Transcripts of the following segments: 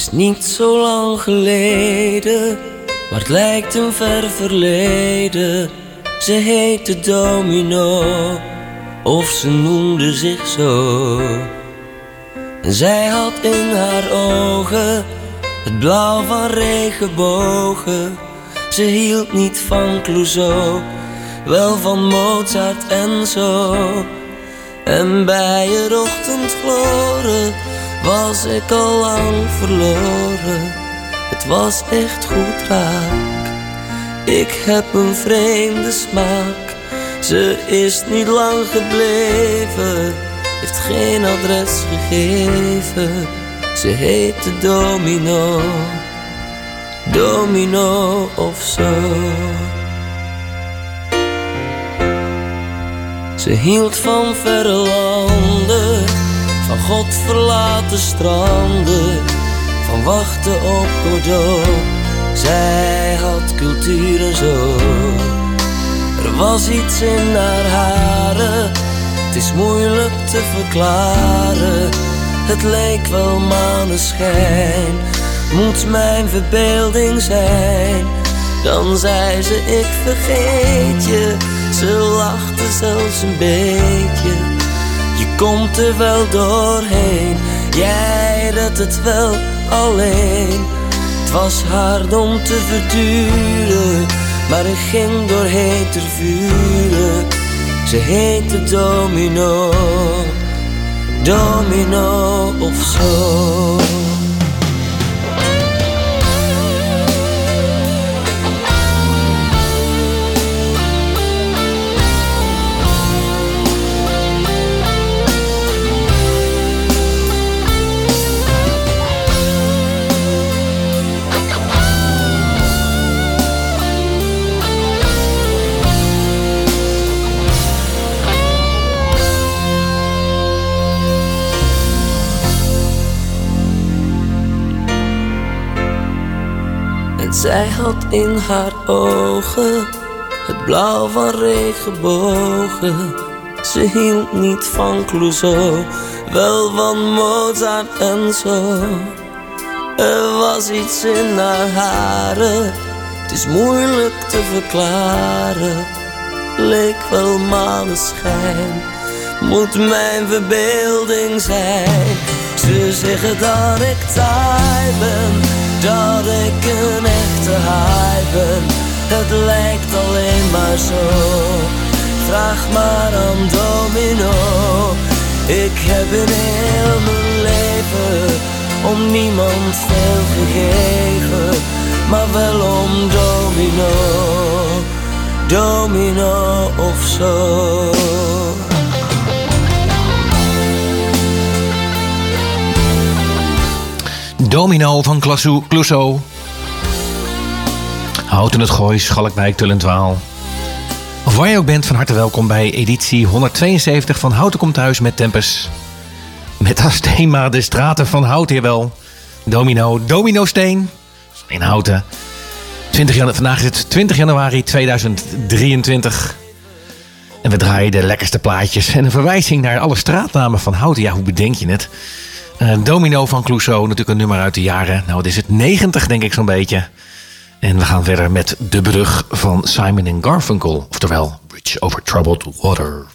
is niet zo lang geleden, maar het lijkt een ver verleden. Ze heette Domino, of ze noemde zich zo. En zij had in haar ogen het blauw van regenbogen. Ze hield niet van Clouseau, wel van Mozart en zo. En bij het ochtendgloren was ik al lang verloren. Het was echt goed raak. Ik heb een vreemde smaak. Ze is niet lang gebleven, heeft geen adres gegeven. Ze heette Domino, Domino of zo. Ze hield van verre landen, van God verlaten stranden, van wachten op Godot. Zij had cultuur en zo. Er was iets in haar haren, het is moeilijk te verklaren. Het leek wel maneschijn, moet mijn verbeelding zijn. Dan zei ze, ik vergeet je ze lachte zelfs een beetje. Komt er wel doorheen, jij redt het wel alleen. Het was hard om te verduren, maar ik ging doorheen ter vuren. Ze heette Domino, Domino of zo. Zij had in haar ogen het blauw van regenbogen. Ze hield niet van Clouseau, wel van Mozart en zo. Er was iets in haar haren, het is moeilijk te verklaren. Leek wel maneschijn, moet mijn verbeelding zijn. Ze zeggen dat ik taai ben dat ik een echte haai ben. Het lijkt alleen maar zo. Vraag maar aan Domino. Ik heb in heel mijn leven om niemand veel gegeven, maar wel om Domino. Domino of zo. Domino van Clouseau. Houten het Gooi, Schalkwijk, Tullentwaal. Of waar je ook bent, van harte welkom bij editie 172 van Houten komt thuis met Tempus. Met als thema de straten van Houten, wel. Domino, Domino-steen in Houten. 20 jan vandaag is het 20 januari 2023. En we draaien de lekkerste plaatjes en een verwijzing naar alle straatnamen van Houten. Ja, hoe bedenk je het? Uh, Domino van Clouseau, natuurlijk een nummer uit de jaren. Nou, wat is het? 90 denk ik zo'n beetje. En we gaan verder met de brug van Simon Garfunkel. Oftewel, Bridge over Troubled Water.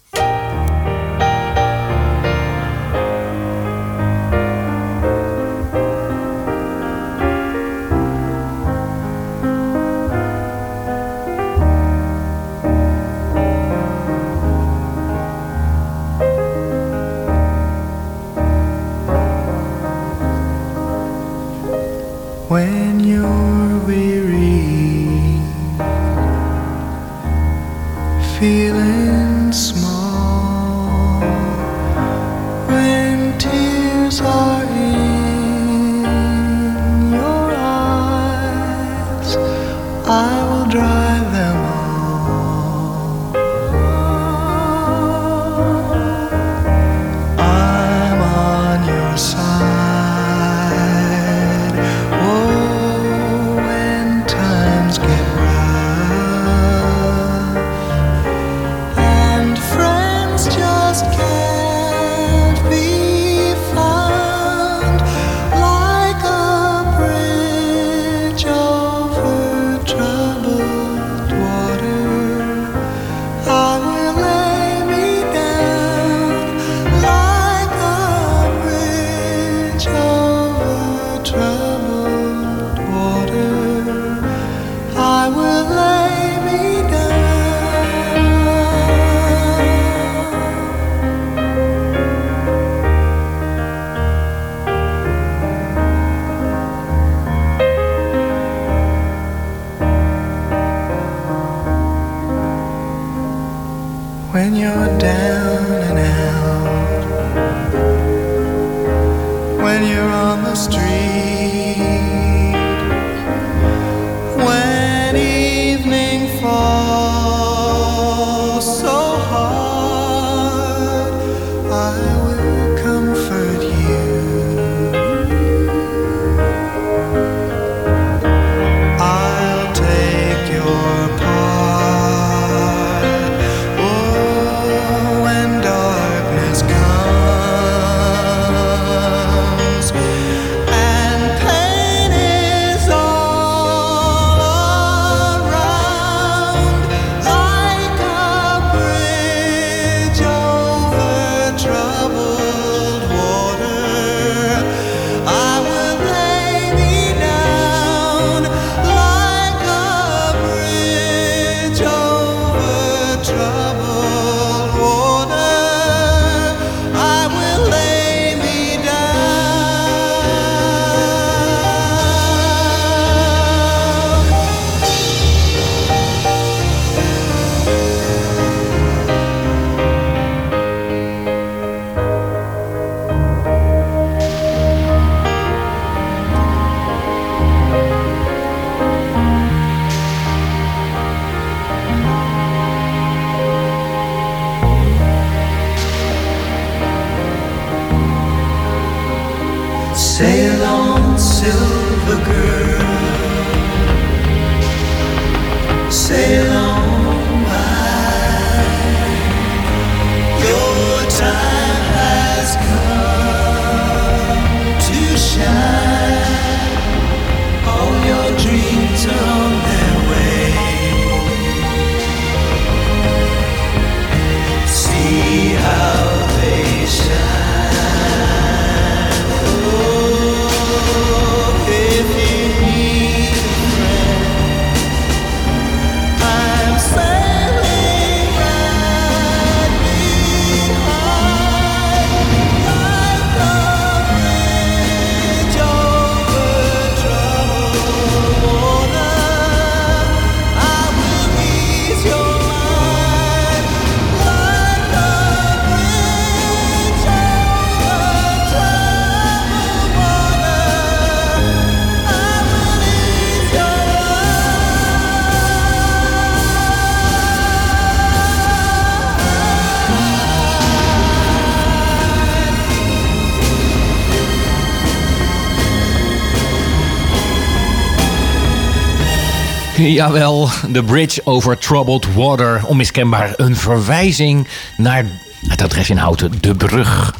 Jawel, The Bridge Over Troubled Water. Onmiskenbaar een verwijzing naar het adres in Houten, De Brug.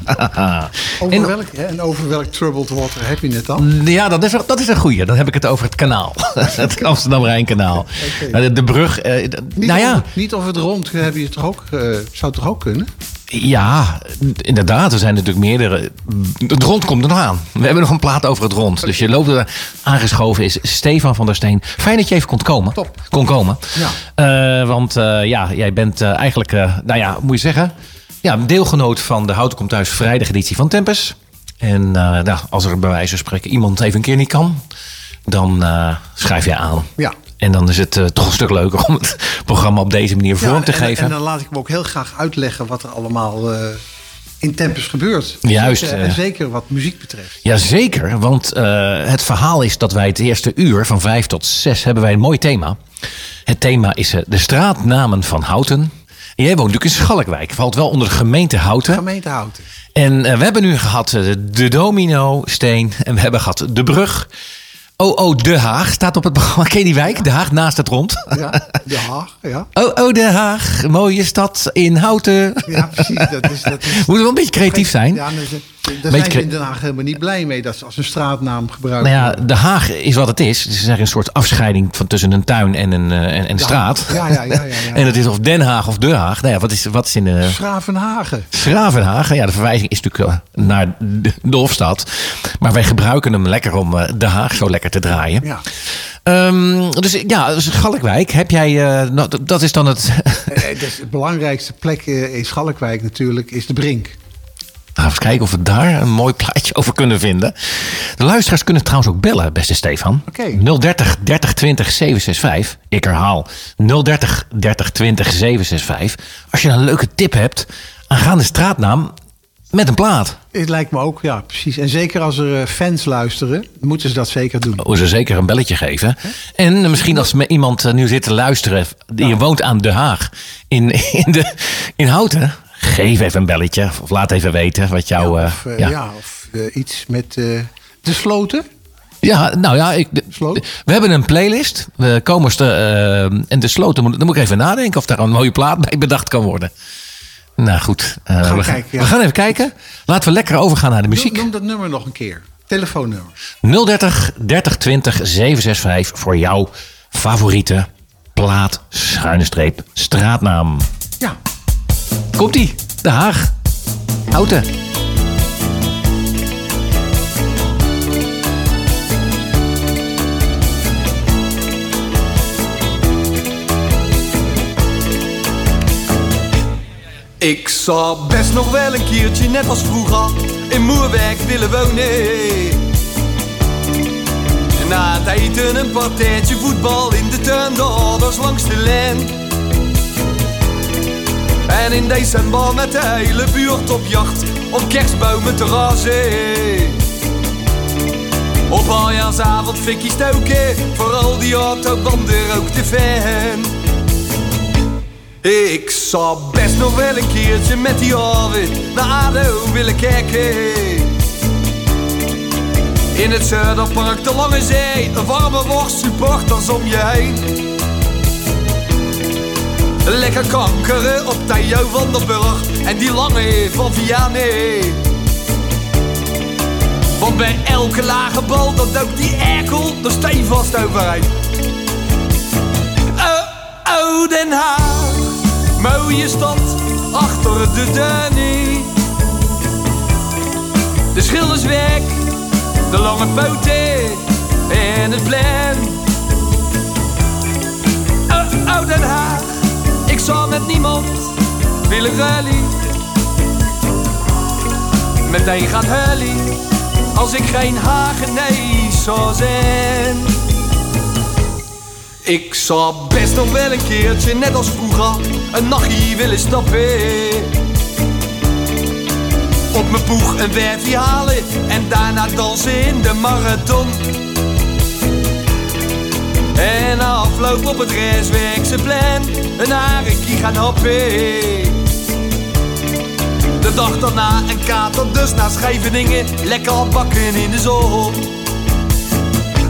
Over En- welk, hè, en over welk troubled water heb je het dan? Ja, dat is, dat is een goeie. Dan heb ik het over het kanaal. het Amsterdam-Rijnkanaal. Oké. De, de brug, eh, Niet, nou ja, niet over het rond heb je het toch ook, eh, zou het toch ook kunnen? Ja, inderdaad. Er zijn natuurlijk meerdere. Het rond komt er nog aan. We hebben nog een plaat over het rond. Dus je loopt er aangeschoven is Stefan van der Steen. Fijn dat je even kon komen. Top. Kon komen. Ja. Eh, want eh, ja, jij bent eh, eigenlijk, nou ja, moet je zeggen... Ja, deelgenoot van de Houten Komt Thuis vrijdageditie van Tempus. En nou, als er bij wijze van spreken iemand even een keer niet kan... dan schrijf je aan. Ja. En dan is het eh, toch een stuk leuker om het programma op deze manier vorm Ja, te en, geven. En dan laat ik me ook heel graag uitleggen wat er allemaal eh, in Tempus gebeurt. Juist, Dus, en zeker wat muziek betreft. Jazeker, want het verhaal is dat wij het eerste uur van vijf tot zes hebben wij een mooi thema. Het thema is de straatnamen van Houten. En jij woont natuurlijk in Schalkwijk, valt wel onder de gemeente Houten. Gemeente Houten. En we hebben nu gehad eh, de domino steen en we hebben gehad de brug. Oh, oh, De Haag staat op het programma. Ken die wijk? De Haag naast het rond. Ja, De Haag, ja. Oh, oh, Den Haag. Mooie stad in Houten. Ja, precies. Dat is, dat is, Moet wel een beetje creatief zijn. Ja, daar zijn- ze in Den Haag helemaal niet blij mee dat ze als een straatnaam gebruiken. Nou ja, Den Haag is wat het is. Het is eigenlijk een soort afscheiding van tussen een tuin en een, eh, en, en straat. Ja, ja, ja, ja, ja. En het is of Den Haag of De Haag. Nou ja, wat is, wat is in de Schravenhagen. Schravenhagen? Ja, de verwijzing is natuurlijk eh, naar de, de Hofstad. Maar wij gebruiken hem lekker om eh, De Haag zo lekker te draaien. Ja. Ehm, dus ja, dus Schalkwijk, heb jij, eh, nou, dat is dan het... Eh, dus de belangrijkste plek eh, in Schalkwijk natuurlijk is de Brink. We eens kijken of we daar een mooi plaatje over kunnen vinden. De luisteraars kunnen trouwens ook bellen, beste Stefan. Oké. 030 30 20 765. Ik herhaal 030 30 20 765. Als je een leuke tip hebt, aangaande straatnaam met een plaat. Het lijkt me ook, ja, precies. En zeker als er eh, fans luisteren, moeten ze dat zeker doen. Moeten ze zeker een belletje geven. En misschien als iemand eh, nu zit te luisteren, die woont aan De Haag, in, in, de, in Houten, geef even een belletje. Of laat even weten wat jouw... eh, Of, eh, ja. ja. of eh, iets met eh, de sloten. Ja, nou ja, ik, Sloot? we hebben een playlist. We komen eh, en de sloten, moet- dan moet ik even nadenken of daar een mooie plaat bij bedacht kan worden. Nou goed, eh, Gaan we, kijken, ja. we gaan even kijken. Laten we lekker overgaan naar de muziek. noem dat nummer nog een keer. Telefoonnummer. 030 30 20 765 voor jouw favoriete plaat, schuine streep, straatnaam. Ja. Komt-ie, De Haag, Houten. Ik zou best nog wel een keertje, net als vroeger, in Moerwijk willen wonen. Na het eten een partijtje voetbal in de tuin, langs de lijn. En in december met de hele buurt op jacht, op kerstbomen te razen. Op aljaarsavond fikkie stoken, vooral die autobanden ook te fan. Ik zou best nog wel een keertje met die Arvid naar ADO willen kijken. In het Zuiderpark, de Lange Zee, een warme worst, supporters om je heen. Lekker kankeren op Theo van der Burg en die lange van Vianney. Want bij elke lage bal, dat duikt die erkel er steenvast overheen. Oh, oh, Den Haag, mooie stad achter de Danny. De Schildersweg, de lange poten en het plein. Oh, oh, Den Haag, zou met niemand willen rally. Meteen gaat hully, als ik geen Hagenees zou zijn. Ik zou best nog wel een keertje, net als vroeger, een nachtje willen stappen. Op mijn poeg een werfje halen en daarna dansen in de marathon. En afloop op het restwerkse plan een harekie gaan happen. De dag daarna een kater, dus naar Scheveningen, lekker bakken in de zon.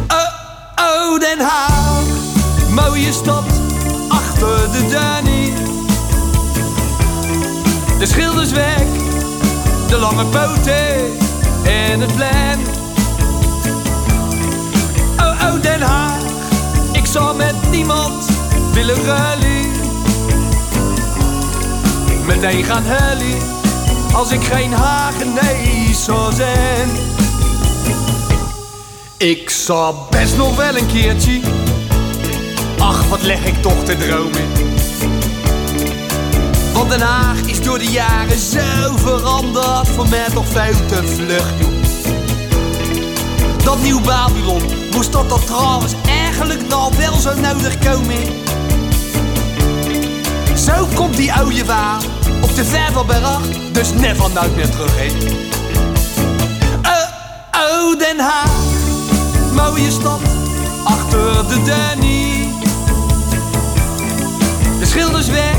Oh, oh, Den Haag, mooie stad achter de Danny. De Schildersweg, de lange poten en het plein. Zou met niemand willen rally. Meteen gaan hully, als ik geen Hagenees zou zijn. Ik zou best nog wel een keertje. Ach, wat leg ik toch te dromen. Want Den Haag is door de jaren zo veranderd. Voor mij toch veel te vlug. Dat nieuw Babylon, moest dat dat trouwens eigenlijk nou wel zo nodig komen? Zo komt die oude waar op de Vervelberg, dus never nooit meer terug heen. Oh, oh, Den Haag, mooie stad, achter de Danny. De Schildersweg,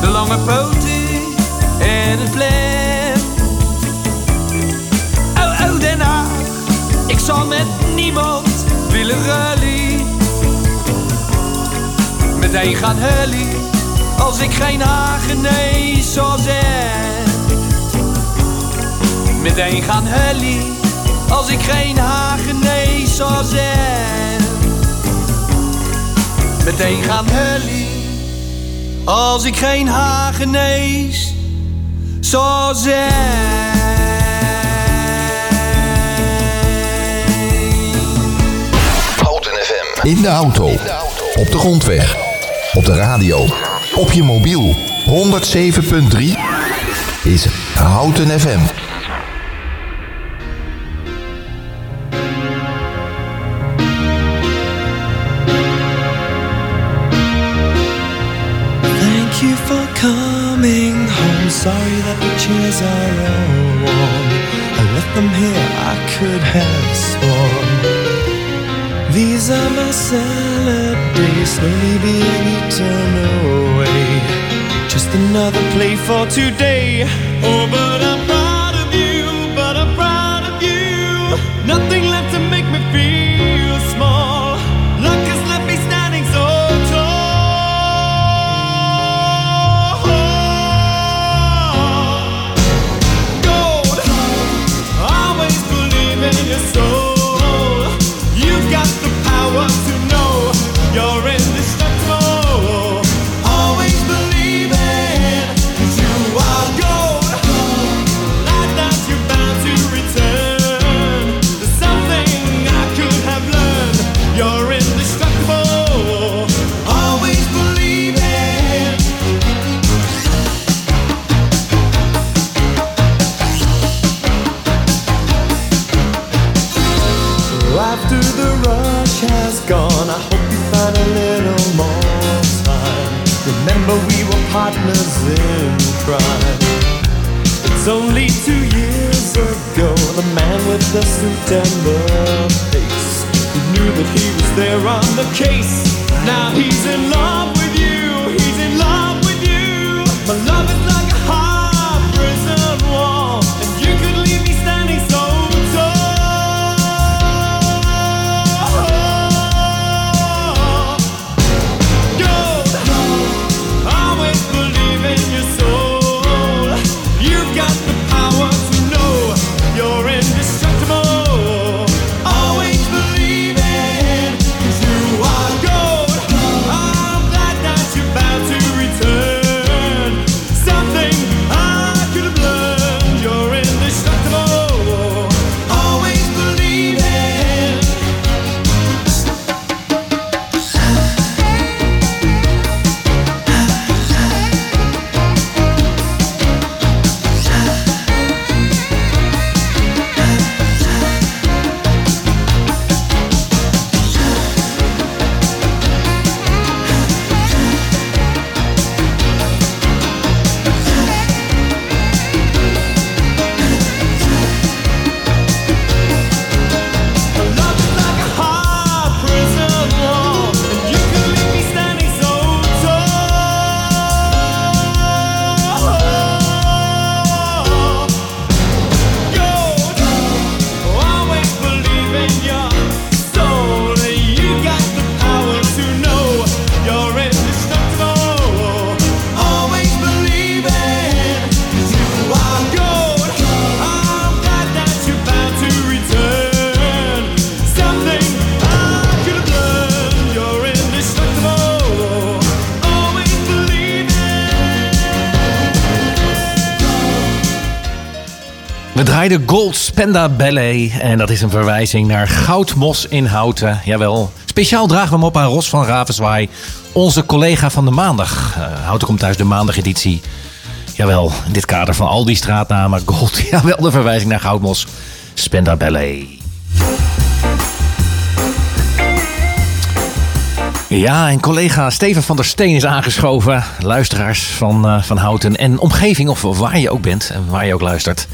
de lange poten en het plein. Oh, oh, Den Haag, ik zal met niemand Meteen gaan hully, als ik geen Hagenees zou zijn. Meteen gaan hully, als ik geen Hagenees zou zijn. Meteen gaan hully, als ik geen Hagenees zou zijn. In de auto. Op de grondweg. Op de radio. Op je mobiel. 107.3 is Houten FM. Thank you for coming home. Sorry that the chairs are all warm. I left them here, I could have sworn. These are my salad days, slowly being eaten away. Just another play for today. Oh, but I'm proud of you, but I'm proud of you. Nothing left the man with the suit and the face. He knew that he was there on the case. Now he's in love draaiden Gold Spenda Ballet. En dat is een verwijzing naar Goudmos in Houten. Jawel. Speciaal dragen we hem op aan Ros van Ravenswaai. Onze collega van de maandag. Eh, Houten komt thuis de maandageditie. Jawel, in dit kader van al die straatnamen. Gold, jawel, de verwijzing naar Goudmos. Spenda Ballet. Ja, en collega Steven van der Steen is aangeschoven. Luisteraars van, eh, van Houten en omgeving, of waar je ook bent en waar je ook luistert.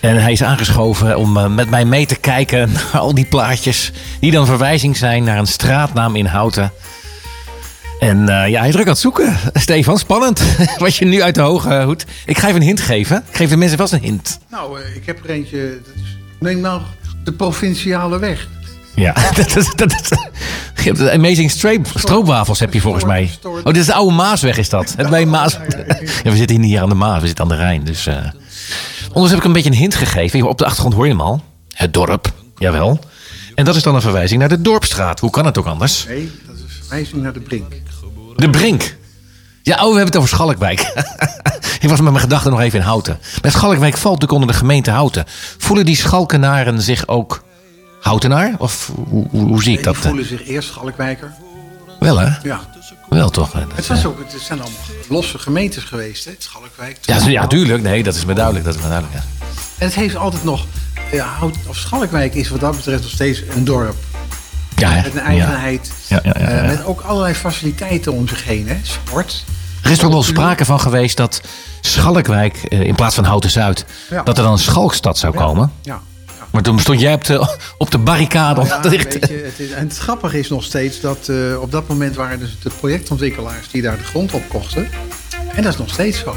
En hij is aangeschoven om eh, met mij mee te kijken naar al die plaatjes. Die dan verwijzing zijn naar een straatnaam in Houten. En eh, ja, hij is druk aan het zoeken. Stefan, spannend. Wat je nu uit de hoge hoed. Ik ga even een hint geven. Ik geef de mensen vast een hint. Nou, eh, ik heb er eentje. Dat is, neem nou de provinciale weg. Ja, dat is, dat hebt de Amazing Stroop, Stroopwafels heb je volgens mij. Oh, dit is de oude Maasweg is dat. Het bij Maas. Ja, we zitten hier niet aan de Maas, we zitten aan de Rijn. Dus, Ondertussen heb ik een beetje een hint gegeven. Op de achtergrond hoor je hem al. Het dorp, jawel. En dat is dan een verwijzing naar de Dorpstraat. Hoe kan het ook anders? Nee, dat is verwijzing naar de Brink. De Brink. Ja, oh, we hebben het over Schalkwijk. ik was met mijn gedachten nog even in Houten. Met Schalkwijk valt natuurlijk onder de gemeente Houten. Voelen die Schalkenaren zich ook Houtenaar? Of hoe, hoe, hoe zie ik Die dat? voelen zich eerst Schalkwijker. Wel hè? Ja. Wel toch? dat, Het, was ook, het zijn allemaal losse gemeentes geweest, hè? Schalkwijk. ja, ja, tuurlijk. Nee, dat is me duidelijk. Dat is me duidelijk ja. En het heeft altijd nog... Ja, Hout- of Schalkwijk is wat dat betreft nog steeds een dorp. Ja? Met een eigenheid. Ja, eh, met ook allerlei faciliteiten om zich heen. Hè? Sport. Er is toch wel sprake van geweest dat Schalkwijk eh, in plaats van Houten Zuid, dat er dan een Schalkstad zou komen. Ja. Maar toen stond jij op de, op de barricade. Ja, weet je, het is, en het grappige is nog steeds dat eh, op dat moment waren dus de projectontwikkelaars die daar de grond op kochten. En dat is nog steeds zo.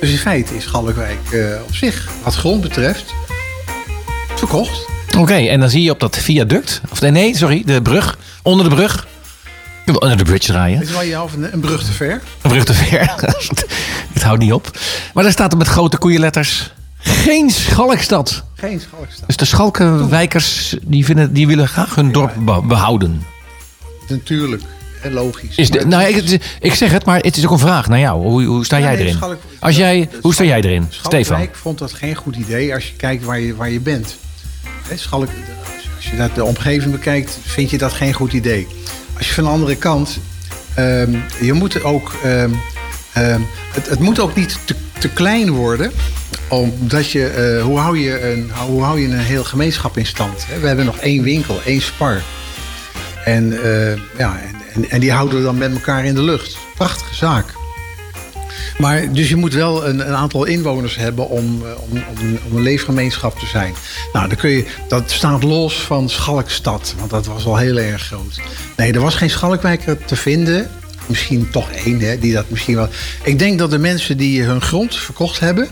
Dus in feite is Schalkwijk eh, op zich, wat grond betreft, verkocht. Oké, en dan zie je op dat viaduct, of nee, nee, sorry, de brug, onder de brug. Onder de bridge. Het is wel je een, een brug te ver. Een brug te ver. Het houdt niet op. Maar daar staat er met grote koeienletters, geen Schalkstad. Geen Schalkstad. Dus de Schalkenwijkers, die, vinden, die willen graag hun dorp be- behouden. Natuurlijk, hè, logisch. Is de, nou, ik, ik zeg het, maar het is ook een vraag naar jou. Hoe, hoe sta Ja, jij nee, erin? Schalk- Als jij, hoe sta jij erin, Stefan? Schalkwijk vond dat geen goed idee als je kijkt waar je, waar je bent. Schalk, als je dat de omgeving bekijkt, vind je dat geen goed idee. Als je van de andere kant, ehm, je moet ook, ehm, ehm, het, het moet ook niet te, te klein worden. Omdat je, eh, hoe, hou je een, hoe hou je een heel gemeenschap in stand? We hebben nog één winkel, één spar. En, eh, ja, en, en, en die houden we dan met elkaar in de lucht. Prachtige zaak. Maar dus je moet wel een, een aantal inwoners hebben om, eh, om, om, om een leefgemeenschap te zijn. Nou, dan kun je, dat staat los van Schalkstad, want dat was al heel erg groot. Nee, er was geen Schalkwijker te vinden. Misschien toch één, hè, die dat misschien wel. Ik denk dat de mensen die hun grond verkocht hebben.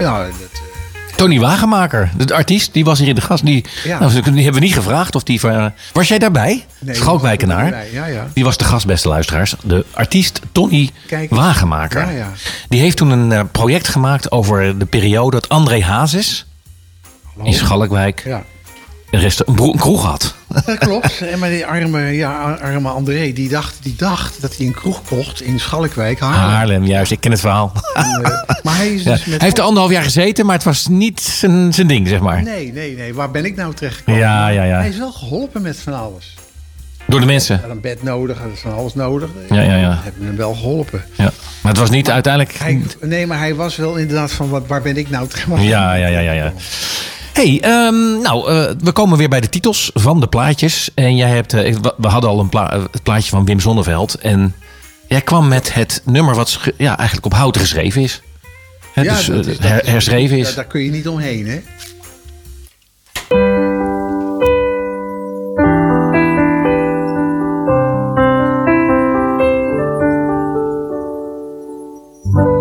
Ja, dat, eh, Tony Wagenmaker, de artiest, die was hier in de gast. Die, Ja. nou, die hebben we niet gevraagd of die... ver- Was jij daarbij? Nee, Schalkwijkenaar. ja, ja. Die was de gast, beste luisteraars. De artiest Tony Kijk. Wagenmaker. Ja, ja. Die heeft toen een eh, project gemaakt over de periode dat André Hazes in Schalkwijk een kroeg had. Dat klopt. En maar die arme, ja, arme André, die dacht, die dacht dat hij een kroeg kocht in Schalkwijk, Haarlem. Haarlem, juist. Ik ken het verhaal. En, eh, maar hij is Ja. dus Hij met heeft er anderhalf jaar gezeten, maar het was niet zijn, zijn ding, zeg maar. Nee, nee, nee. Waar ben ik nou terecht gekomen? Ja, ja, ja. Hij is wel geholpen met van alles. Door de mensen. Hij had een bed nodig, hij had van alles nodig. Ja, ja, ja. Hebben hem wel geholpen. Ja. Maar het was niet uiteindelijk... Hij, nee, maar hij was wel inderdaad van, wat, waar ben ik nou terecht? Ja, ja, ja, ja. ja. Hey, ehm, nou, eh, we komen weer bij de titels van de plaatjes. En jij hebt, eh, we- hadden al een pla- eh, het plaatje van Wim Zonneveld. En jij kwam met het nummer wat ja, eigenlijk op hout geschreven is. Ja, dus dat is- dat her- is- herschreven ja, is. daar kun je niet omheen, hè?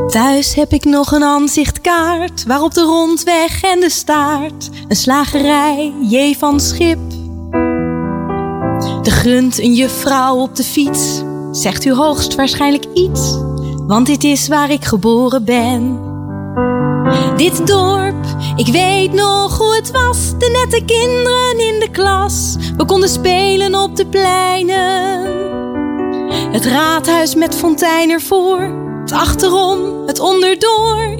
Thuis heb ik nog een aanzichtkaart waarop de rondweg en de staart, een slagerij, J van Schip. De grunt een juffrouw op de fiets, zegt u hoogstwaarschijnlijk iets, want dit is waar ik geboren ben. Dit dorp, ik weet nog hoe het was, de nette kinderen in de klas, we konden spelen op de pleinen. Het raadhuis met fontein ervoor, achterom, het onderdoor,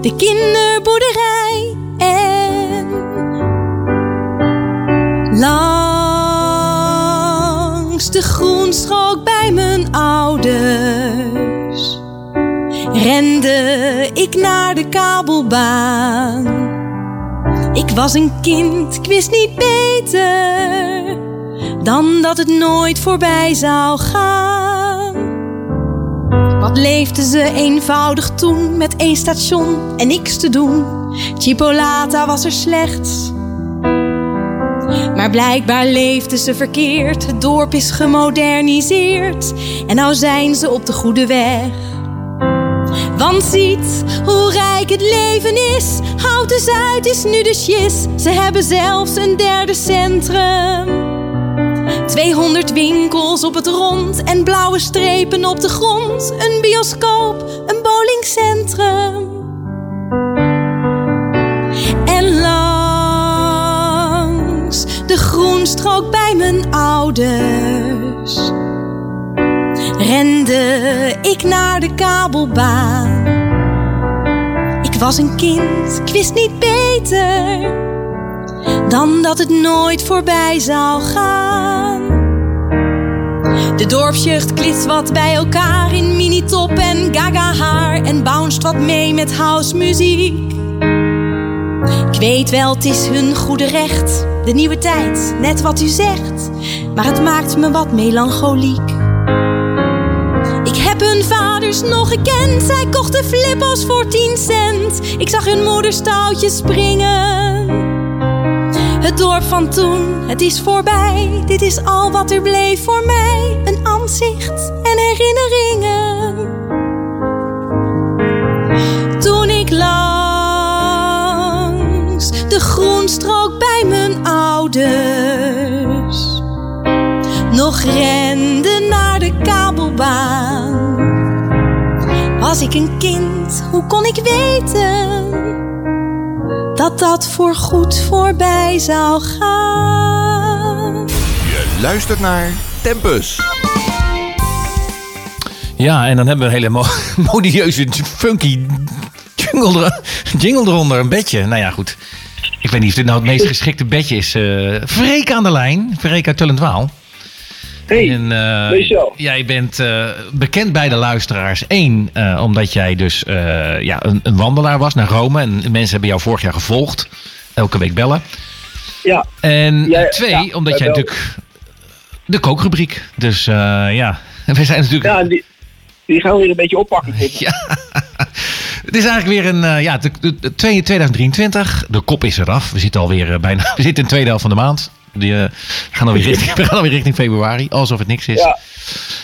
de kinderboerderij en langs de groenstrook bij mijn ouders rende ik naar de kabelbaan. Ik was een kind, ik wist niet beter dan dat het nooit voorbij zou gaan. Wat leefden ze eenvoudig toen met één station en niks te doen. Chipolata was er slechts. Maar blijkbaar leefden ze verkeerd. Het dorp is gemoderniseerd en nou zijn ze op de goede weg. Want ziet hoe rijk het leven is. Houten Zuid is nu de shis. Ze hebben zelfs een derde centrum. 200 winkels op het rond en blauwe strepen op de grond. Een bioscoop, een bowlingcentrum. En langs de groenstrook bij mijn ouders rende ik naar de kabelbaan. Ik was een kind, ik wist niet beter dan dat het nooit voorbij zou gaan. De dorpsjeugd klitst wat bij elkaar in mini-top en gaga haar en bounced wat mee met housemuziek. Ik weet wel, het is hun goede recht, de nieuwe tijd, net wat u zegt, maar het maakt me wat melancholiek. Ik heb hun vaders nog gekend, zij kochten flippos voor 10 cent. Ik zag hun moeder stoutjes springen. Het dorp van toen, het is voorbij. Dit is al wat er bleef voor mij. Een aanzicht en herinneringen. Toen ik langs de groenstrook bij mijn ouders nog rende naar de kabelbaan. Was ik een kind, hoe kon ik weten? Dat dat voor goed voorbij zou gaan. Je luistert naar Tempus. Ja, en dan hebben we een hele mo modieuze, funky jingle, er- jingle eronder. Een bedje. Nou ja, goed. Ik weet niet of dit nou het meest geschikte bedje is. eh Freek aan de lijn. Freek uit Tullendwaal. Hey, En, eh, jij bent eh, bekend bij de luisteraars. Eén, eh, omdat jij dus ja, een, een wandelaar was naar Rome. En mensen hebben jou vorig jaar gevolgd. Elke week bellen. Ja, En Ja, twee, ja, omdat jij natuurlijk de kookrubriek. Dus ja, we zijn natuurlijk... ja die, die gaan we weer een beetje oppakken. Ja. Het is eigenlijk weer een, ja, de, de, de twee- 2023. De kop is eraf. We zitten alweer bijna, we zitten in de tweede helft van de maand. Die, eh, gaan alweer richting, we gaan alweer richting februari, alsof het niks is. Ja,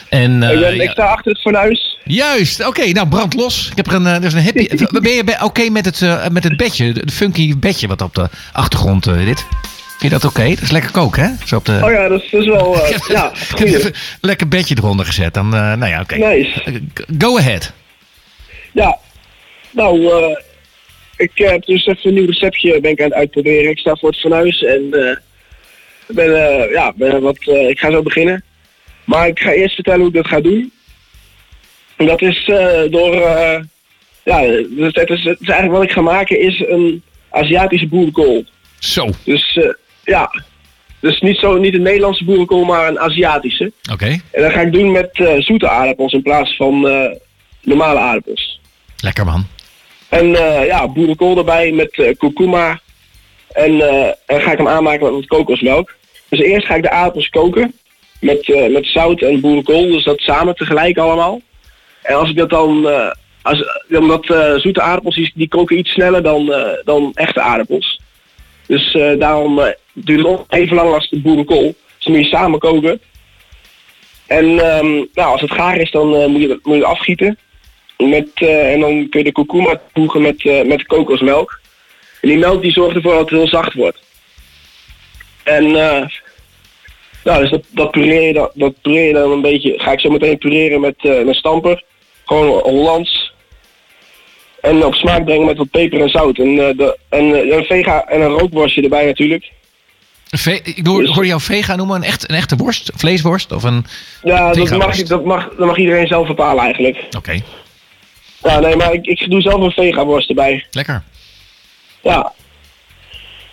En, eh, ik, ben, ja, ik sta achter het fornuis. Juist, oké, nou brand los. Ik heb er een, eh, er is een happy. ben je oké met, het, eh, met het bedje, de, de funky bedje wat op de achtergrond eh, dit? Vind je dat oké? Dat is lekker koken, hè? Zo op de, Oh ja, dat is, dat is wel... eh, ja, even lekker bedje eronder gezet. Dan, eh, nou ja, oké. Nice. Eh, Go ahead. Ja, nou, eh, ik heb dus even een nieuw receptje ben ik aan het uitproberen. Ik sta voor het fornuis en eh, ben, eh, ja, ben wat, eh, ik ga zo beginnen. Maar ik ga eerst vertellen hoe ik dat ga doen. En dat is eh, door, eh, ja, dus het, is, het is eigenlijk wat ik ga maken is een Aziatische boerenkool. Zo, Dus eh, ja, dus niet, zo, niet een Nederlandse boerenkool, maar een Aziatische. oké. En dat ga ik doen met eh, zoete aardappels in plaats van eh, normale aardappels. Lekker man. En eh, ja, boerenkool erbij met eh, kurkuma. En, eh, en ga ik hem aanmaken met kokosmelk. Dus eerst ga ik de aardappels koken. Met, eh, met zout en boerenkool. Dus dat samen tegelijk allemaal. En als ik dat dan... eh, als, omdat zoete aardappels die, die koken iets sneller dan, dan echte aardappels. Dus daarom duurt het ook even lang als de boerenkool. Dus dan moet je samen koken. En ehm, nou, als het gaar is, dan moet, je, moet je het afgieten. Met, en dan kun je de kurkuma toevoegen met, met kokosmelk. En die melk die zorgt ervoor dat het heel zacht wordt. En nou, dus dat, dat pureer je dan, dat pureer je dan een beetje. Ga ik zo meteen pureren met, eh met stamper. Gewoon Hollands. En op smaak brengen met wat peper en zout. En, eh, de, en een vega en een rookworstje erbij natuurlijk. Ve- ik hoor, Dus- hoor jou vega noemen, een, echt, een echte worst, vleesworst of een... Ja, dat mag, dat, mag, dat mag iedereen zelf bepalen eigenlijk. Oké, Ja, nee, maar ik, ik doe zelf een vega-worst erbij. lekker. Ja.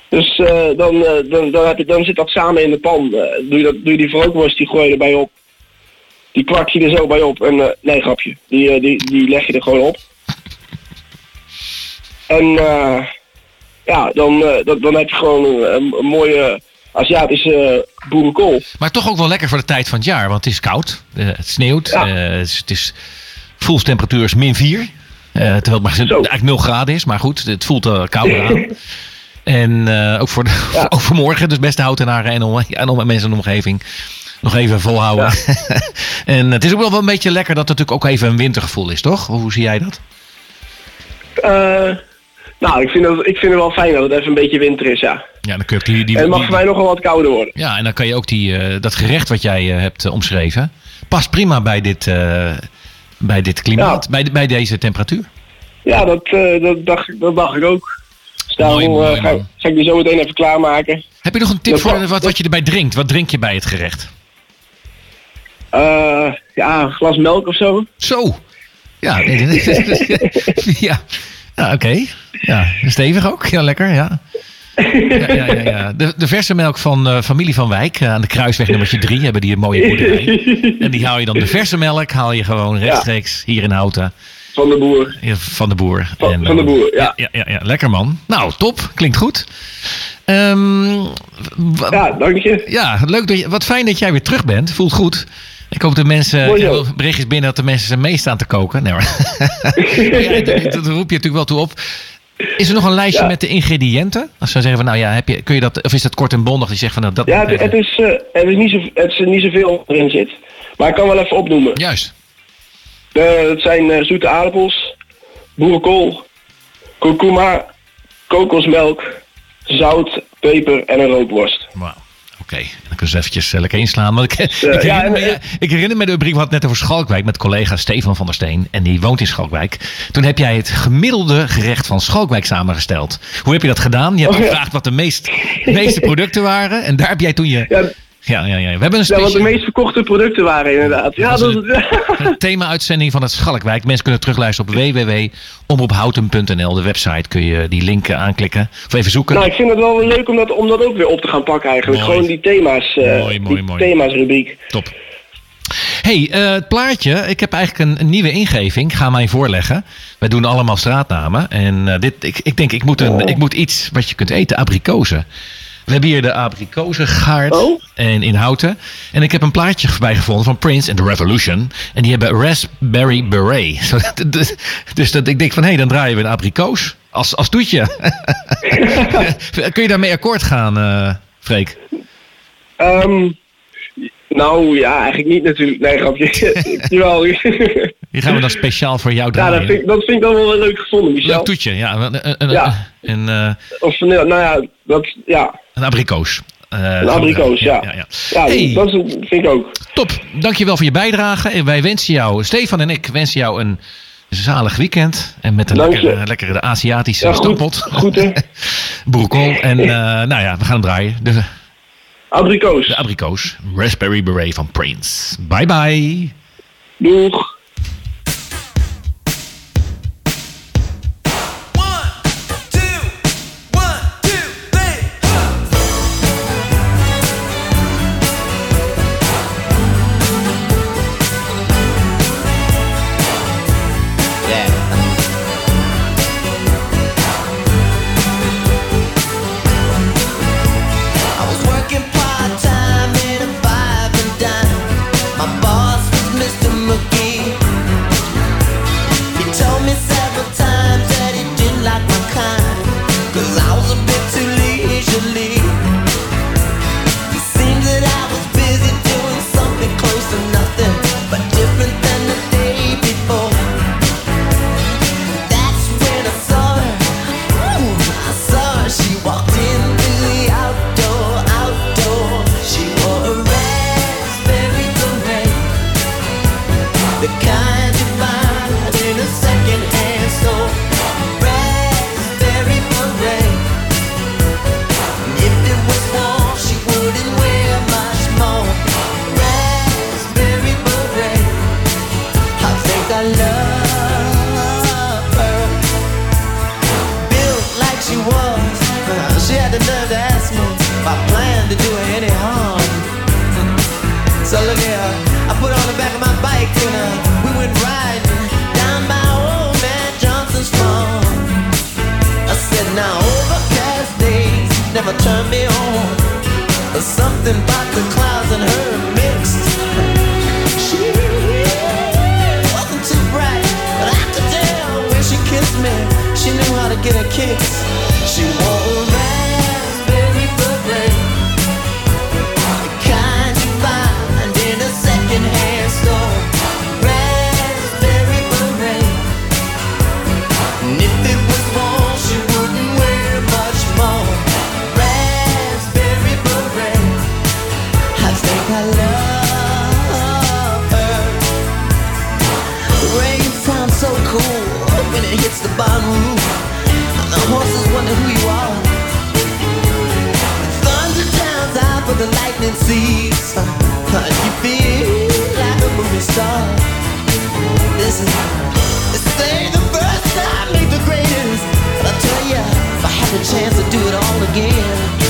Dus eh, dan, eh, dan, dan, heb je, dan zit dat samen in de pan. Eh, doe, je dat, doe je die verrookworst, die gooi je erbij op. Die kwak je er zo bij op. En, nee, grapje. Die, die, die leg je er gewoon op. En ja, dan, dan, dan heb je gewoon een, een mooie Aziatische boerenkool. Maar toch ook wel lekker voor de tijd van het jaar, want het is koud. het sneeuwt. Ja. het is, het is min 4. Eh, terwijl het maar eigenlijk 0 graden is, maar goed, het voelt er kouder aan. En eh, ook, voor de, Ja. ook voor morgen, dus beste houtenaren en, om, en om mensen in de omgeving nog even volhouden. en het is ook wel wel een beetje lekker dat het natuurlijk ook even een wintergevoel is, toch? Hoe zie jij dat? Nou, ik vind, dat, ik vind het wel fijn dat het even een beetje winter is, ja. Ja, dan kun je die, die, En het mag die- voor mij nog wel wat kouder worden. Ja, en dan kan je ook die, dat gerecht wat jij hebt omschreven. Past prima bij dit, bij dit klimaat, Ja. bij, bij deze temperatuur. Ja, dat, eh, dat, dacht, ik- dat dacht ik ook. Dus daarom Mooi, eh, ga, ik die zo meteen even klaarmaken. Heb je nog een tip Dat voor wat, wat je erbij drinkt? Wat drink je bij het gerecht? Eh, ja, een glas melk of zo. Zo. Ja, ja. ja oké. Ja, stevig ook. Ja, lekker. Ja. Ja, ja, ja, ja. De, de verse melk van eh, familie van Wijk eh, aan de kruisweg nummertje 3 hebben die een mooie boerderij. En die haal je dan de verse melk, haal je gewoon rechtstreeks hier in Houten Van de boer. ja, van de boer. Van- En, van de eh, boer, ja. ja, ja, ja. Lekker man. Nou, top. Klinkt goed. Ehm, Ja, dank je. ja, leuk dat je, wat fijn dat jij weer terug bent. Voelt goed. Ik hoop dat mensen. Mooi berichtjes binnen dat de mensen zijn mee staan te koken. Nee ja, dat, dat roep je natuurlijk wel toe op. Is er nog een lijstje Ja. met de ingrediënten? Als ze zeggen van nou ja, heb je, kun je dat, of is dat kort en bondig? Die zegt van nou dat. Ja, het, is, het, is niet zo, het is niet zoveel erin zit. Maar ik kan wel even opnoemen. Juist. Het zijn eh, zoete aardappels, boerenkool, kurkuma, kokosmelk, zout, peper en een rookworst. Wauw. Oké, dan kunnen ze eventjes eh, lekker inslaan. Want ik, herinner me, ja, ik herinner me de rubriek, we hadden net over Schalkwijk met collega Stefan van der Steen. En die woont in Schalkwijk. Toen heb jij het gemiddelde gerecht van Schalkwijk samengesteld. Hoe heb je dat gedaan? Je hebt Oh, ja. gevraagd wat de meest, meeste producten waren. En daar heb jij toen je... Ja, Ja, ja. We hebben een ja, wat de speciale meest verkochte producten waren inderdaad. Ja, Dat is thema-uitzending van het Schalkwijk. Mensen kunnen terugluisteren op www.omroephouten.nl. De website kun je die link eh, aanklikken. Of even zoeken. nou, ik vind het wel leuk om dat, om dat ook weer op te gaan pakken eigenlijk. Mooi. Gewoon die thema's, eh Mooi, mooi, die mooi. thema's rubriek. Top. hey, eh, het plaatje. Ik heb eigenlijk een, een nieuwe ingeving. Ik ga mij voorleggen. Wij doen allemaal straatnamen. En dit, ik, ik denk, ik moet, een, ik moet iets wat je kunt eten. Abrikozen. We hebben hier de abrikozengaard Oh. en in Houten. En ik heb een plaatje voorbij gevonden van Prince and the Revolution. En die hebben Raspberry Beret. Zo, dus- dus dat, ik denk van, hé, hey, dan draaien we een abrikoos. Als, als toetje. Kun je daarmee akkoord gaan, eh Freek? Ehm, nou ja, eigenlijk niet natuurlijk. Nee, grapje. Jawel. Die gaan we dan speciaal voor jou ja, draaien. dat vind, ik- dat vind ik dan wel leuk gevonden, Michel. Leuk toetje, ja. Een, een, een, Ja. een, eh, Of nou ja, dat, ja, een abrikoos. Eh, een abrikoos, ja. ja, ja. Ja, Hey. dat vind ik ook. Top, dankjewel voor je bijdrage. En wij wensen jou, Stefan en ik wensen jou een zalig weekend. En met een je. lekkere, lekkere de Aziatische Ja, goed. hè? Boerenkool. En eh, nou ja, we gaan hem draaien. De, Abrikoos. de abrikoos. Raspberry Beret van Prince. Bye bye. Doeg. I put on the back of my bike and we went riding down by old man Johnson's farm. I said, now overcast days never turn me on. The clouds her. She wasn't too bright, but I could tell when she kissed me, she knew how to get her kicks. She wore hits the barn roof. The horses wonder who you are. Thunder drowns out, but the lightning sees. You feel like a movie star. Listen, this ain't the first time, ain't the greatest. But I tell ya, if I had the chance to do it all again.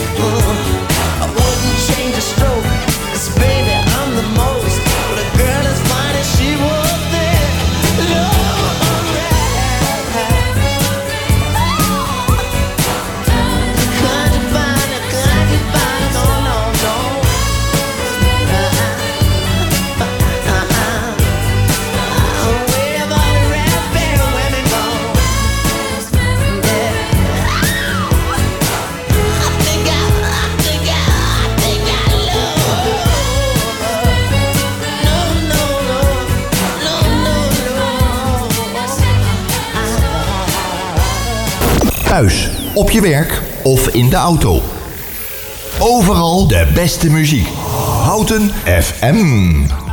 Op je werk of in de auto. Overal de beste muziek. Houten FM.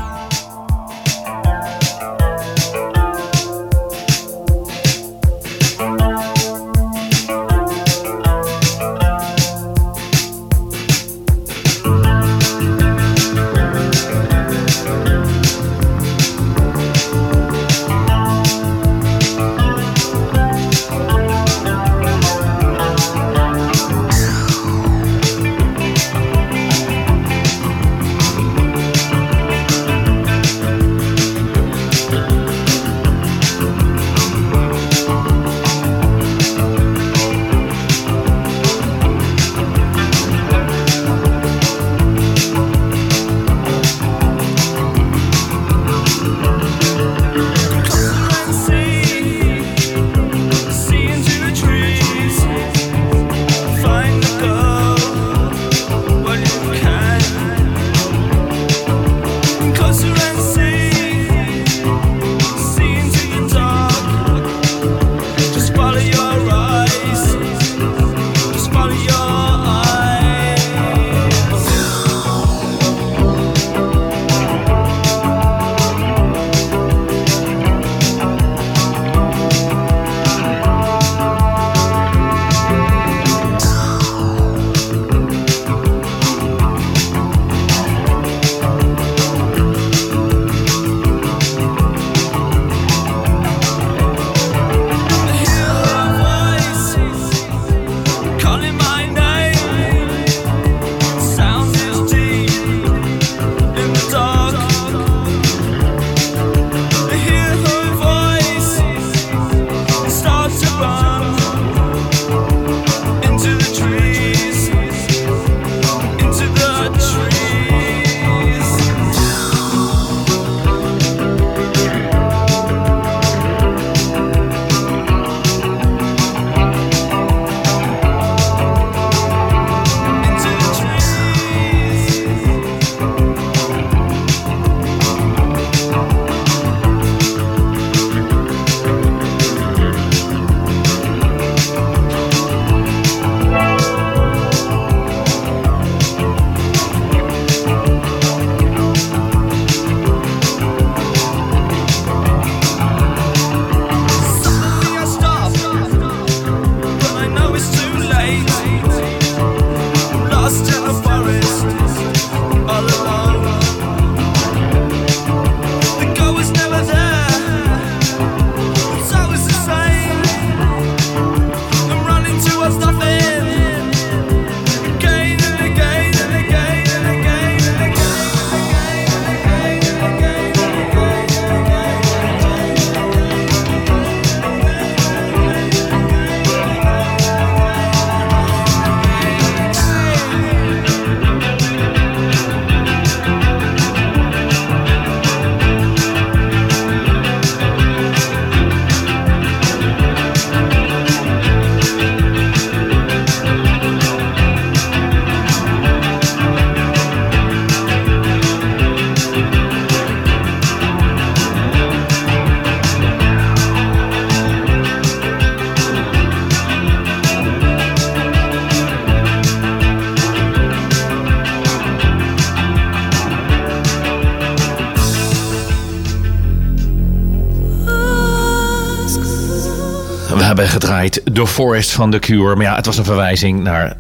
The Forest van The Cure. Maar ja, het was een verwijzing naar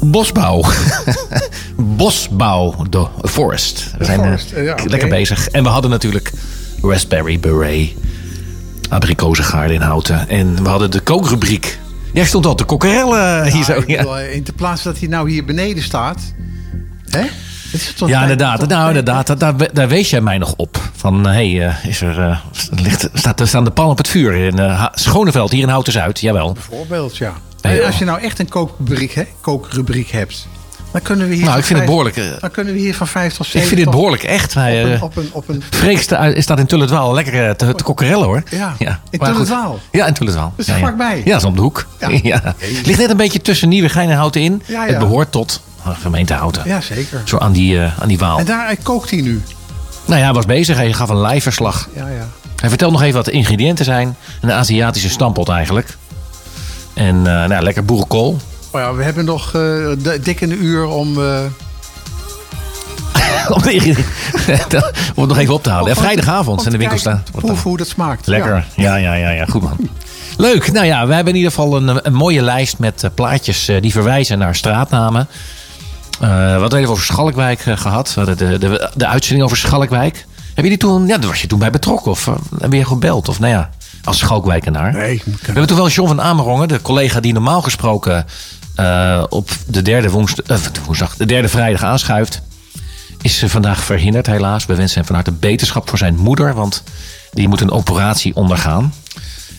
bosbouw. bosbouw, The Forest. We zijn eh, Forest, eh, ja, lekker bezig. En we hadden natuurlijk Raspberry Beret. Abrikozengaarden in Houten. En we hadden de kookrubriek. Jij stond al te kokkerellen hier Ja, zo. Ja, bedoel, in te plaats dat hij nou hier beneden staat. Hè? Ja inderdaad. Nou, inderdaad. Daar, daar, wees jij mij nog op. Van, hé, hey, eh, is er, eh, ligt, staat, er staan de pan op het vuur in eh, Ha- Schoneveld, hier in Houten Zuid. Jawel. Bijvoorbeeld, ja. Ja, En als je nou echt een kookrubriek, hè, kookrubriek hebt, dan kunnen we hier. Nou, ik vind het behoorlijk, eh, Dan kunnen we hier van vijf tot Ik zeven. vind dit tot- behoorlijk echt. Hij, Op een, eh, op een, op een, Freek sta- staat in Tulletwaal lekker eh, te, te kokkerellen hoor. Ja, in maar goed. Tulletwaal? Ja, in Tulletwaal. Dat is ja, ja. vlakbij. Ja, dat is om de hoek. Ja. Ja. Ligt net een beetje tussen Nieuwegein en Houten in. Ja, ja. Het behoort tot eh, gemeente Houten. ja, zeker. Zo aan die, eh, aan die Waal. En daar eh, kookt hij nu. Nou ja, hij was bezig. Hij gaf een live verslag. Ja, ja. Hij vertelt nog even wat de ingrediënten zijn. Een Aziatische stampot eigenlijk. En eh, nou, lekker boerenkool. Oh ja, we hebben nog de- dik een uur om... eh, om, de- om het nog even op te halen. Ja, vrijdagavond zijn de winkels kijken staan. Hoe, hoe dat smaakt. Lekker. Ja, ja, ja, ja. Goed man. Leuk. Nou ja, we hebben in ieder geval een, een mooie lijst met plaatjes die verwijzen naar straatnamen. Eh, we hadden even over Schalkwijk eh, gehad. We hadden de, de, de uitzending over Schalkwijk. Heb je die toen, ja, daar was je toen bij betrokken? Of eh, heb je gebeld? Of nou ja, als Schalkwijkenaar. Nee, We hebben toen wel John van Amerongen, de collega die normaal gesproken eh, op de derde, woensdag, eh, de woensdag, de derde vrijdag aanschuift. Is vandaag verhinderd helaas. We wensen hem van harte beterschap voor zijn moeder, want die moet een operatie ondergaan.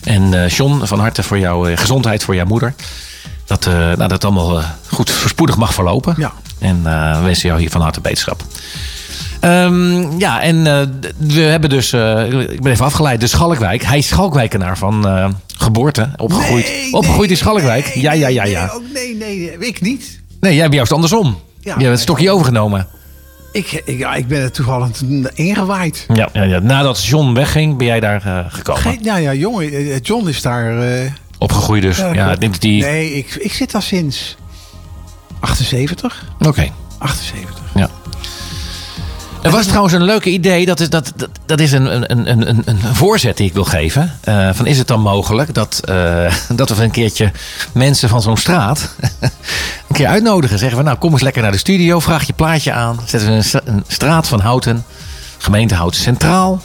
En John, van harte voor jouw gezondheid voor jouw moeder. Dat nou, dat allemaal goed voorspoedig mag verlopen. Ja. En we wensen jou hier van harte beterschap. Ehm, ja, en eh, we hebben dus, eh, ik ben even afgeleid, de Schalkwijk. Hij is Schalkwijkenaar van eh, geboorte, opgegroeid. Nee, opgegroeid in Schalkwijk. nee, ja, ja, ja, ja. Nee, ook- nee, nee, ik niet. Nee, jij hebt juist andersom. Ja, je hebt het stokje overgenomen. Ik, ik, ja, ik ben er toevallig ingewaaid. Ja, ja, ja. Nadat John wegging, ben jij daar gekomen. Geen, ja, ja, jongen, John is daar... Opgegroeid dus. Ja, die... Nee, ik, ik zit daar sinds 78. Oké. 78. Ja. Er was trouwens een leuke idee. Dat is, dat, dat, dat is een, een, een, een, voorzet die ik wil geven. Eh, van is het dan mogelijk dat, eh, dat we een keertje mensen van zo'n straat een keer uitnodigen? Zeggen we nou kom eens lekker naar de studio. Vraag je plaatje aan. Zetten we een, stra- een straat van Houten. Gemeente Houten Centraal.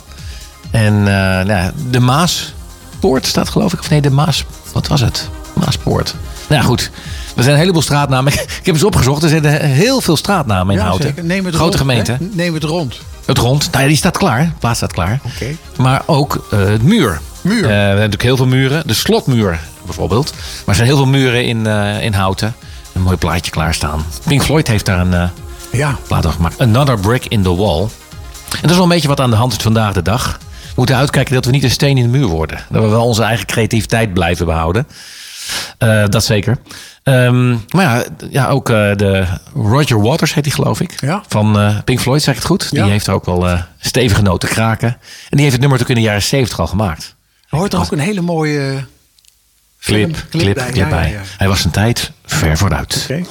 En eh, nou, de Maaspoort staat geloof ik. Of nee, de Maas... Wat was het? Maaspoort. Nou goed. Er zijn een heleboel straatnamen. Ik heb eens opgezocht. Er zijn heel veel straatnamen in Ja, Houten. zeker. Neem het Grote rond, gemeente. hè? Neem het rond. Het rond. Nou ja, die staat klaar. De plaats staat klaar. Oké. Maar ook eh, het muur. Muur. Eh, we hebben natuurlijk heel veel muren. De slotmuur bijvoorbeeld. Maar er zijn heel veel muren in, eh, in Houten. Een mooi plaatje klaarstaan. Pink Floyd heeft daar een Ja. plaat over gemaakt. Another Brick in the Wall. En dat is wel een beetje wat aan de hand is vandaag de dag. We moeten uitkijken dat we niet een steen in de muur worden. Dat we wel onze eigen creativiteit blijven behouden. Eh, dat zeker. Ehm, maar ja, ja ook eh, de Roger Waters heet die geloof ik. Ja. Van eh, Pink Floyd, zeg ik het goed? Ja. Die heeft er ook wel stevige noten kraken. En die heeft het nummer natuurlijk in de jaren 70 al gemaakt. Er hoort er ook een hele mooie Clip, film- clip, clip, Ja, ja, bij. Hij was zijn tijd ver vooruit. Oké.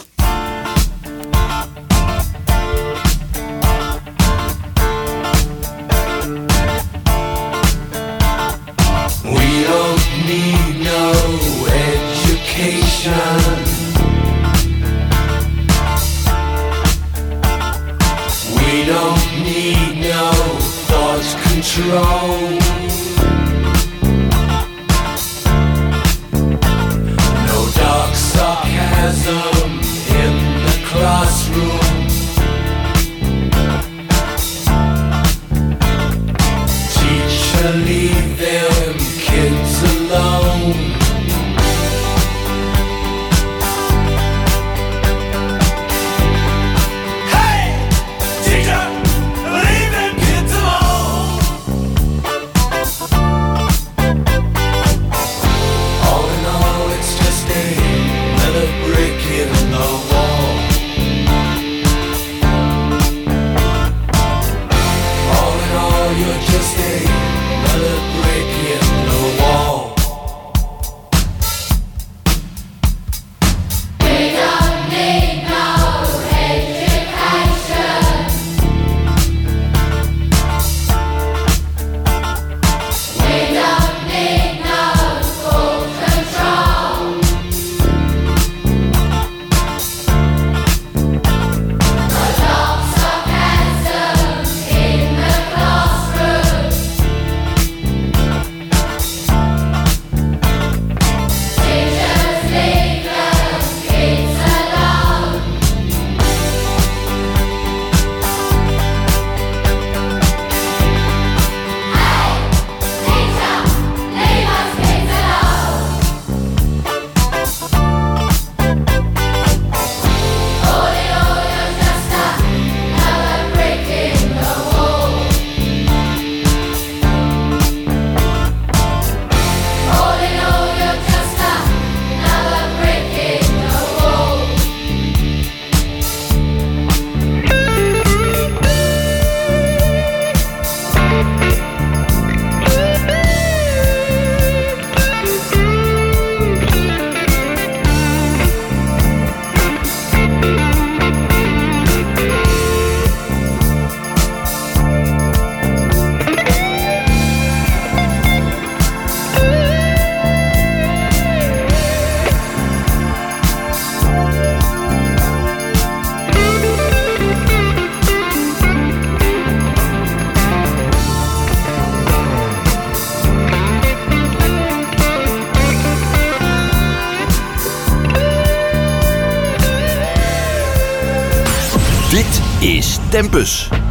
Tempus.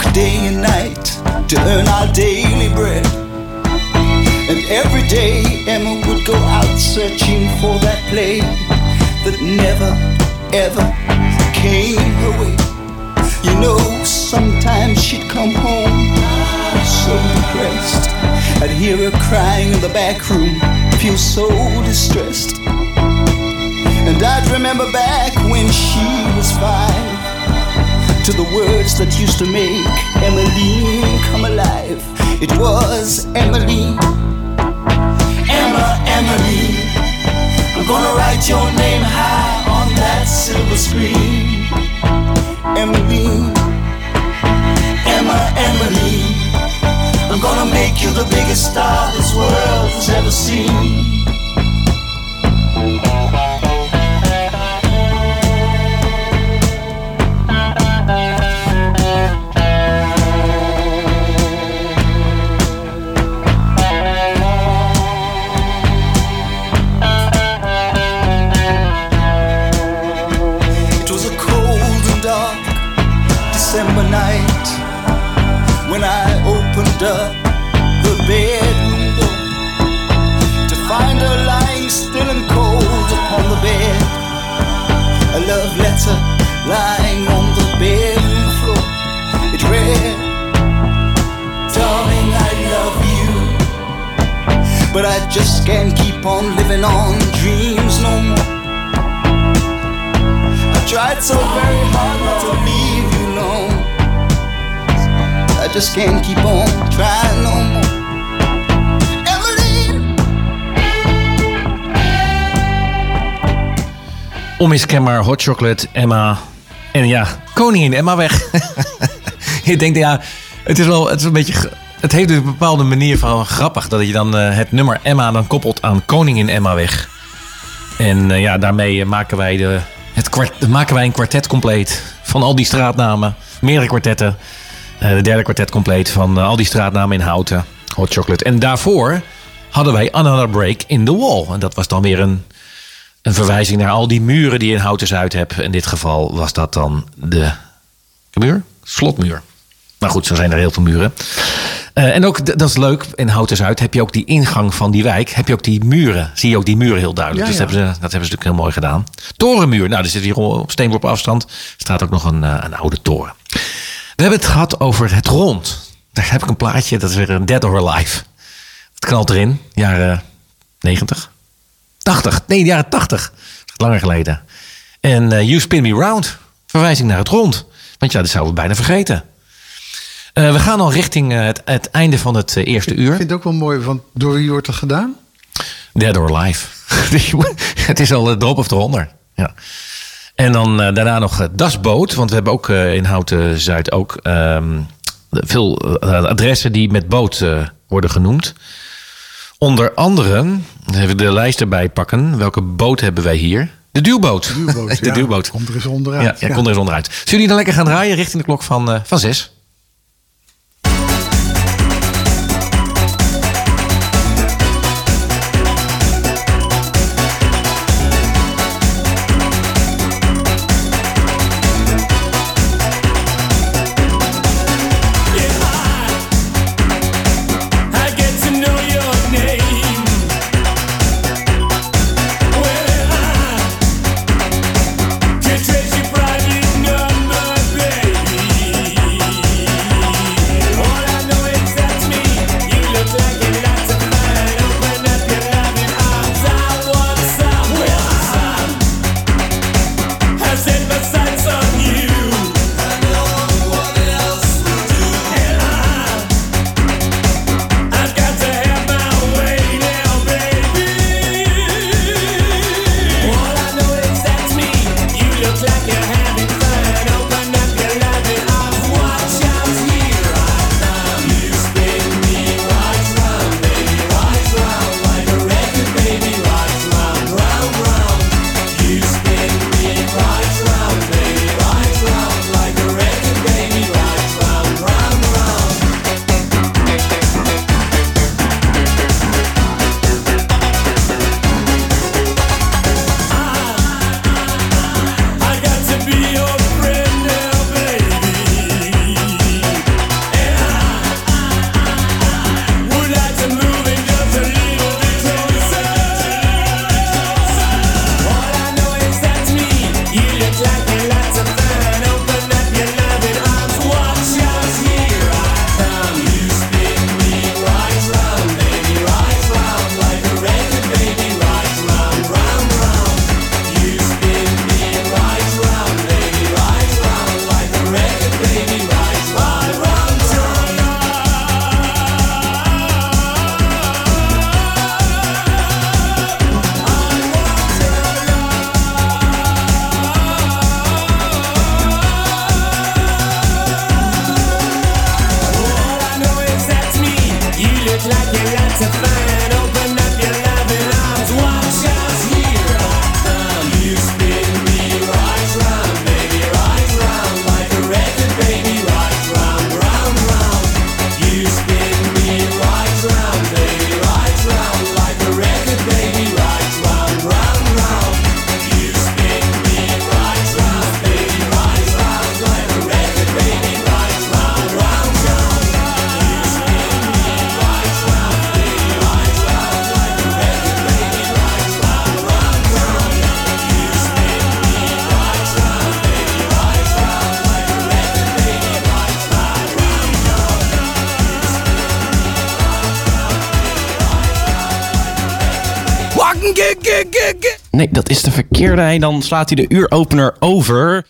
Work day and night to earn our daily bread. And every day Emma would go out searching for that play that never, ever came her way. You know, sometimes she'd come home so depressed. I'd hear her crying in the back room, feel so distressed. And I'd remember back when she was five to the words that used to make Emily come alive. It was Emily. Emma, Emmeline. I'm gonna write your name high on that silver screen. Emily. Emma, Emmeline. I'm gonna make you the biggest star this world has ever seen. Love lying on the bedroom floor. It read, Darling, I love you, but I just can't keep on living on dreams no more. I tried so very hard not to leave you alone. I just can't keep on trying no more. Onmiskenbaar Hot Chocolate, Emma. En ja, koningin Emma weg. je denkt, ja, het is wel het is een beetje... Het heeft dus een bepaalde manier van grappig... dat je dan eh, het nummer Emma dan koppelt aan koningin Emma weg. En eh, ja, daarmee eh, maken wij, de, het kwart, maken wij een kwartet compleet... van al die straatnamen. Meerdere kwartetten. De derde kwartet compleet van al die straatnamen in Houten. Hot Chocolate. En daarvoor hadden wij Another Break in the Wall. En dat was dan weer een een verwijzing naar al die muren die je in Houten Zuid hebt. In dit geval was dat dan de muur? Slotmuur. Maar goed, zo zijn er heel veel muren. Eh, en ook, dat is leuk, in Houten Zuid heb je ook die ingang van die wijk. Heb je ook die muren. Zie je ook die muren heel duidelijk. Ja, dus Dat, hebben ze, dat hebben ze natuurlijk heel mooi gedaan. Torenmuur. Nou, er zit hier op steenworp afstand. staat ook nog een, eh, een oude toren. We hebben het gehad over het rond. Daar heb ik een plaatje. Dat is weer een Dead or Alive. Het knalt erin. Jaren 90. 80. Nee, de jaren 80. Langer geleden. En eh You Spin Me Round. Verwijzing naar het rond. Want ja, dat zouden we bijna vergeten. Eh, we gaan al richting eh, het, het einde van het eerste Ik uur. vind het ook wel mooi, want door wie wordt dat gedaan? Dead or Alive. het is al erop of eronder. Ja. En dan daarna nog Dasboot. Want we hebben ook in Houten Zuid ook ehm, veel adressen die met boot worden genoemd. Onder andere, even de lijst erbij pakken. Welke boot hebben wij hier? De duwboot. Duwboot, de ja. duwboot. Komt er eens onderuit. Ja, ja, Ja. komt er eens onderuit. Zullen jullie dan lekker gaan draaien richting de klok van, eh, van zes? Is de verkeerde. Dan slaat hij de uuropener over.